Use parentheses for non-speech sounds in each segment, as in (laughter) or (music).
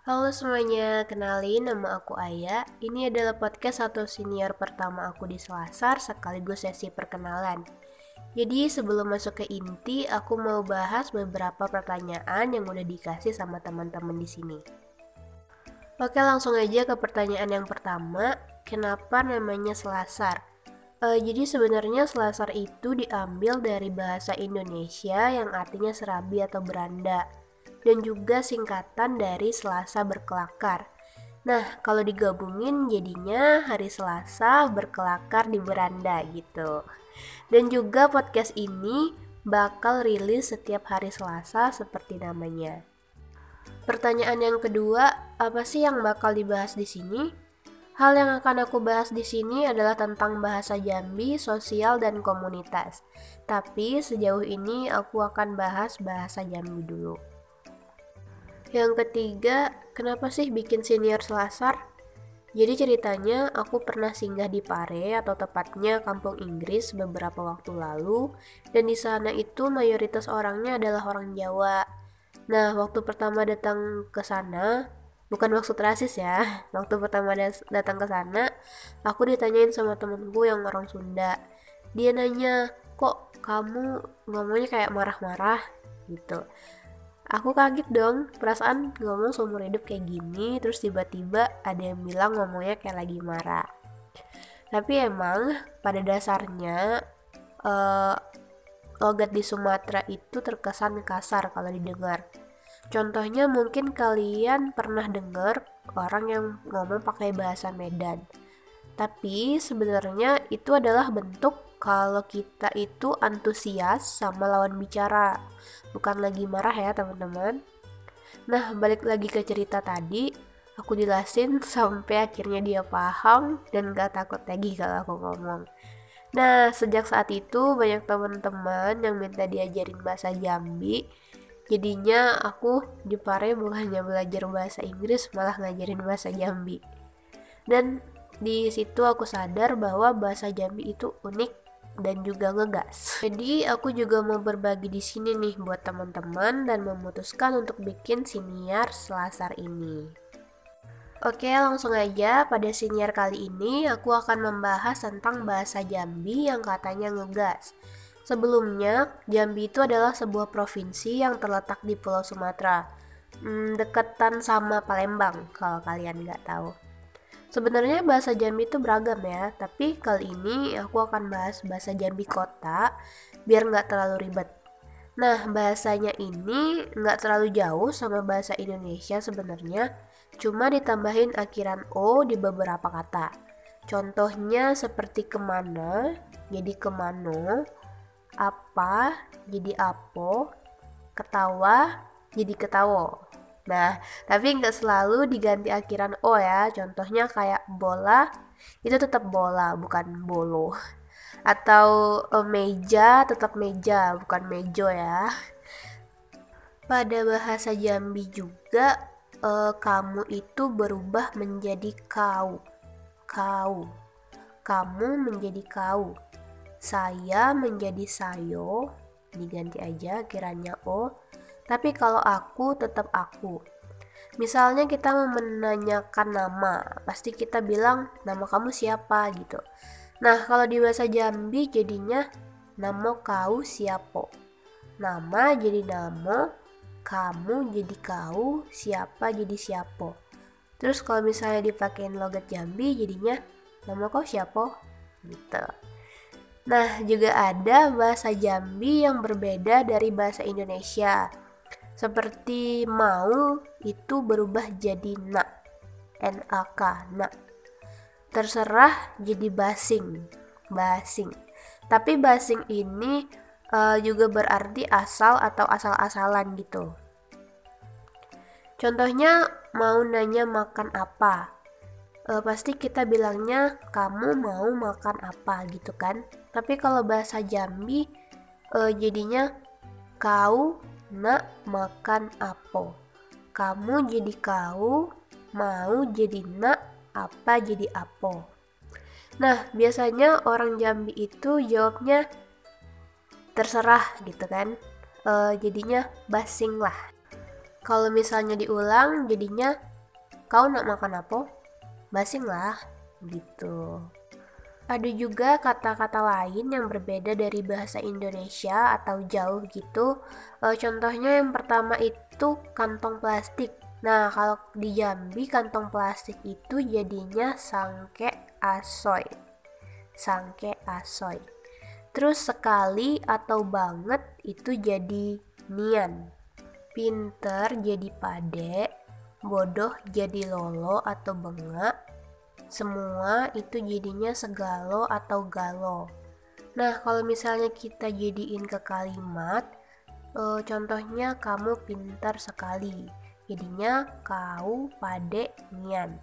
Halo semuanya, kenalin nama aku Aya. Ini adalah podcast atau senior pertama aku di Selasar sekaligus sesi perkenalan. Jadi sebelum masuk ke inti, aku mau bahas beberapa pertanyaan yang udah dikasih sama teman-teman di sini. Oke, langsung aja ke pertanyaan yang pertama. Kenapa namanya Selasar? Uh, jadi sebenarnya Selasar itu diambil dari bahasa Indonesia yang artinya serabi atau beranda dan juga singkatan dari Selasa berkelakar. Nah, kalau digabungin jadinya hari Selasa berkelakar di beranda gitu. Dan juga podcast ini bakal rilis setiap hari Selasa seperti namanya. Pertanyaan yang kedua, apa sih yang bakal dibahas di sini? Hal yang akan aku bahas di sini adalah tentang bahasa Jambi, sosial, dan komunitas. Tapi sejauh ini aku akan bahas bahasa Jambi dulu. Yang ketiga, kenapa sih bikin senior selasar? Jadi ceritanya aku pernah singgah di Pare atau tepatnya kampung Inggris beberapa waktu lalu dan di sana itu mayoritas orangnya adalah orang Jawa. Nah, waktu pertama datang ke sana, bukan maksud rasis ya. (laughs) Waktu pertama datang ke sana, aku ditanyain sama temenku yang orang Sunda. Dia nanya, "Kok kamu ngomongnya kayak marah-marah?" gitu. Aku kaget dong, perasaan ngomong seumur hidup kayak gini, terus tiba-tiba ada yang bilang ngomongnya kayak lagi marah. Tapi emang pada dasarnya uh, logat di Sumatera itu terkesan kasar kalau didengar. Contohnya mungkin kalian pernah dengar orang yang ngomong pakai bahasa Medan. Tapi sebenarnya itu adalah bentuk kalau kita itu antusias sama lawan bicara, bukan lagi marah ya teman-teman. Nah, balik lagi ke cerita tadi, aku jelasin (laughs) sampai akhirnya dia paham dan gak takut lagi kalau aku ngomong. Nah, sejak saat itu banyak teman-teman yang minta diajarin bahasa Jambi. Jadinya aku di Pare bukannya belajar bahasa Inggris, malah ngajarin bahasa Jambi. Dan di situ aku sadar bahwa bahasa Jambi itu unik dan juga ngegas. Jadi aku juga mau berbagi di sini nih buat teman-teman dan memutuskan untuk bikin siniar selasar ini. Oke, langsung aja pada siniar kali ini aku akan membahas tentang bahasa Jambi yang katanya ngegas. Sebelumnya, Jambi itu adalah sebuah provinsi yang terletak di Pulau Sumatera, hmm, deketan sama Palembang kalau kalian nggak tahu. Sebenarnya bahasa Jambi itu beragam ya, tapi kali ini aku akan bahas bahasa Jambi kota biar nggak terlalu ribet. Nah, bahasanya ini nggak terlalu jauh sama bahasa Indonesia sebenarnya, cuma ditambahin akhiran O di beberapa kata. Contohnya seperti ke mana, jadi kemano, apa, jadi apo, ketawa, jadi ketawo. Nah, tapi nggak selalu diganti akhiran O ya. Contohnya kayak bola, itu tetap bola, bukan bolo. Atau uh, meja, tetap meja, bukan mejo ya. Pada bahasa Jambi juga, uh, kamu itu berubah menjadi kau. Kau. Kamu menjadi kau. Saya menjadi sayo, diganti aja kiranya O tapi kalau aku tetap aku. Misalnya kita menanyakan nama, pasti kita bilang nama kamu siapa gitu. Nah, kalau di bahasa Jambi jadinya nama kau siapa. Nama jadi nama, kamu jadi kau, siapa jadi siapa. Terus kalau misalnya dipakein logat Jambi jadinya nama kau siapa gitu. Nah, juga ada bahasa Jambi yang berbeda dari bahasa Indonesia. Seperti mau itu berubah jadi nak. NAK, nak. Terserah jadi basing. Basing. Tapi basing ini uh, juga berarti asal atau asal-asalan gitu. Contohnya mau nanya makan apa. Uh, pasti kita bilangnya kamu mau makan apa gitu kan. Tapi kalau bahasa Jambi uh, jadinya kau nak makan apa? Kamu jadi kau, mau jadi nak, apa jadi apa? Nah, biasanya orang Jambi itu jawabnya terserah gitu kan. E, jadinya basing lah. Kalau misalnya diulang jadinya kau nak makan apa? Basing lah, gitu. Ada juga kata-kata lain yang berbeda dari bahasa Indonesia atau jauh gitu. E, contohnya yang pertama itu kantong plastik. Nah, kalau di Jambi kantong plastik itu jadinya sangke asoy. Sangke asoy. Terus sekali atau banget itu jadi nian. Pinter jadi pade, bodoh jadi lolo atau bengak. Semua itu jadinya segalo atau galo. Nah, kalau misalnya kita jadiin ke kalimat, e, contohnya kamu pintar sekali. Jadinya kau pade nian.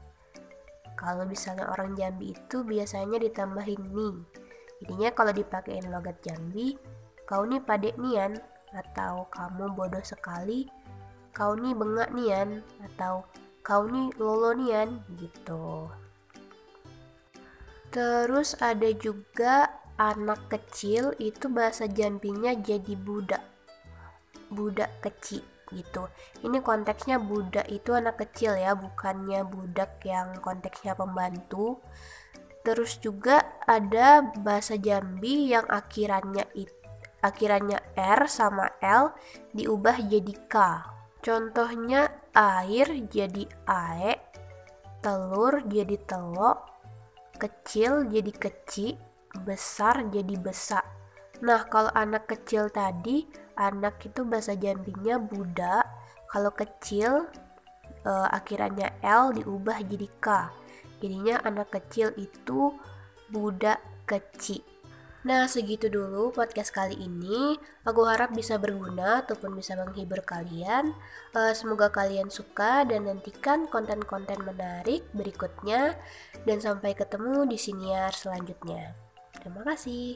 Kalau misalnya orang Jambi itu biasanya ditambahin nih. Jadinya kalau dipakein logat Jambi kau nih pade nian. Atau kamu bodoh sekali kau nih bengak nian. Atau kau nih lolo nian gitu terus ada juga anak kecil itu bahasa Jambinya jadi budak budak kecil gitu. Ini konteksnya budak itu anak kecil ya, bukannya budak yang konteksnya pembantu. Terus juga ada bahasa Jambi yang akhirannya it, akhirannya R sama L diubah jadi K. Contohnya air jadi ae, telur jadi telok, kecil jadi kecil, besar jadi besak. Nah, kalau anak kecil tadi anak itu bahasa Jambinya Buddha. Kalau kecil uh, akhirannya L diubah jadi K. Jadinya anak kecil itu Buddha kecil Nah, segitu dulu podcast kali ini. Aku harap bisa berguna ataupun bisa menghibur kalian. Uh, semoga kalian suka dan nantikan konten-konten menarik berikutnya. Dan sampai ketemu di siniar selanjutnya. Terima kasih.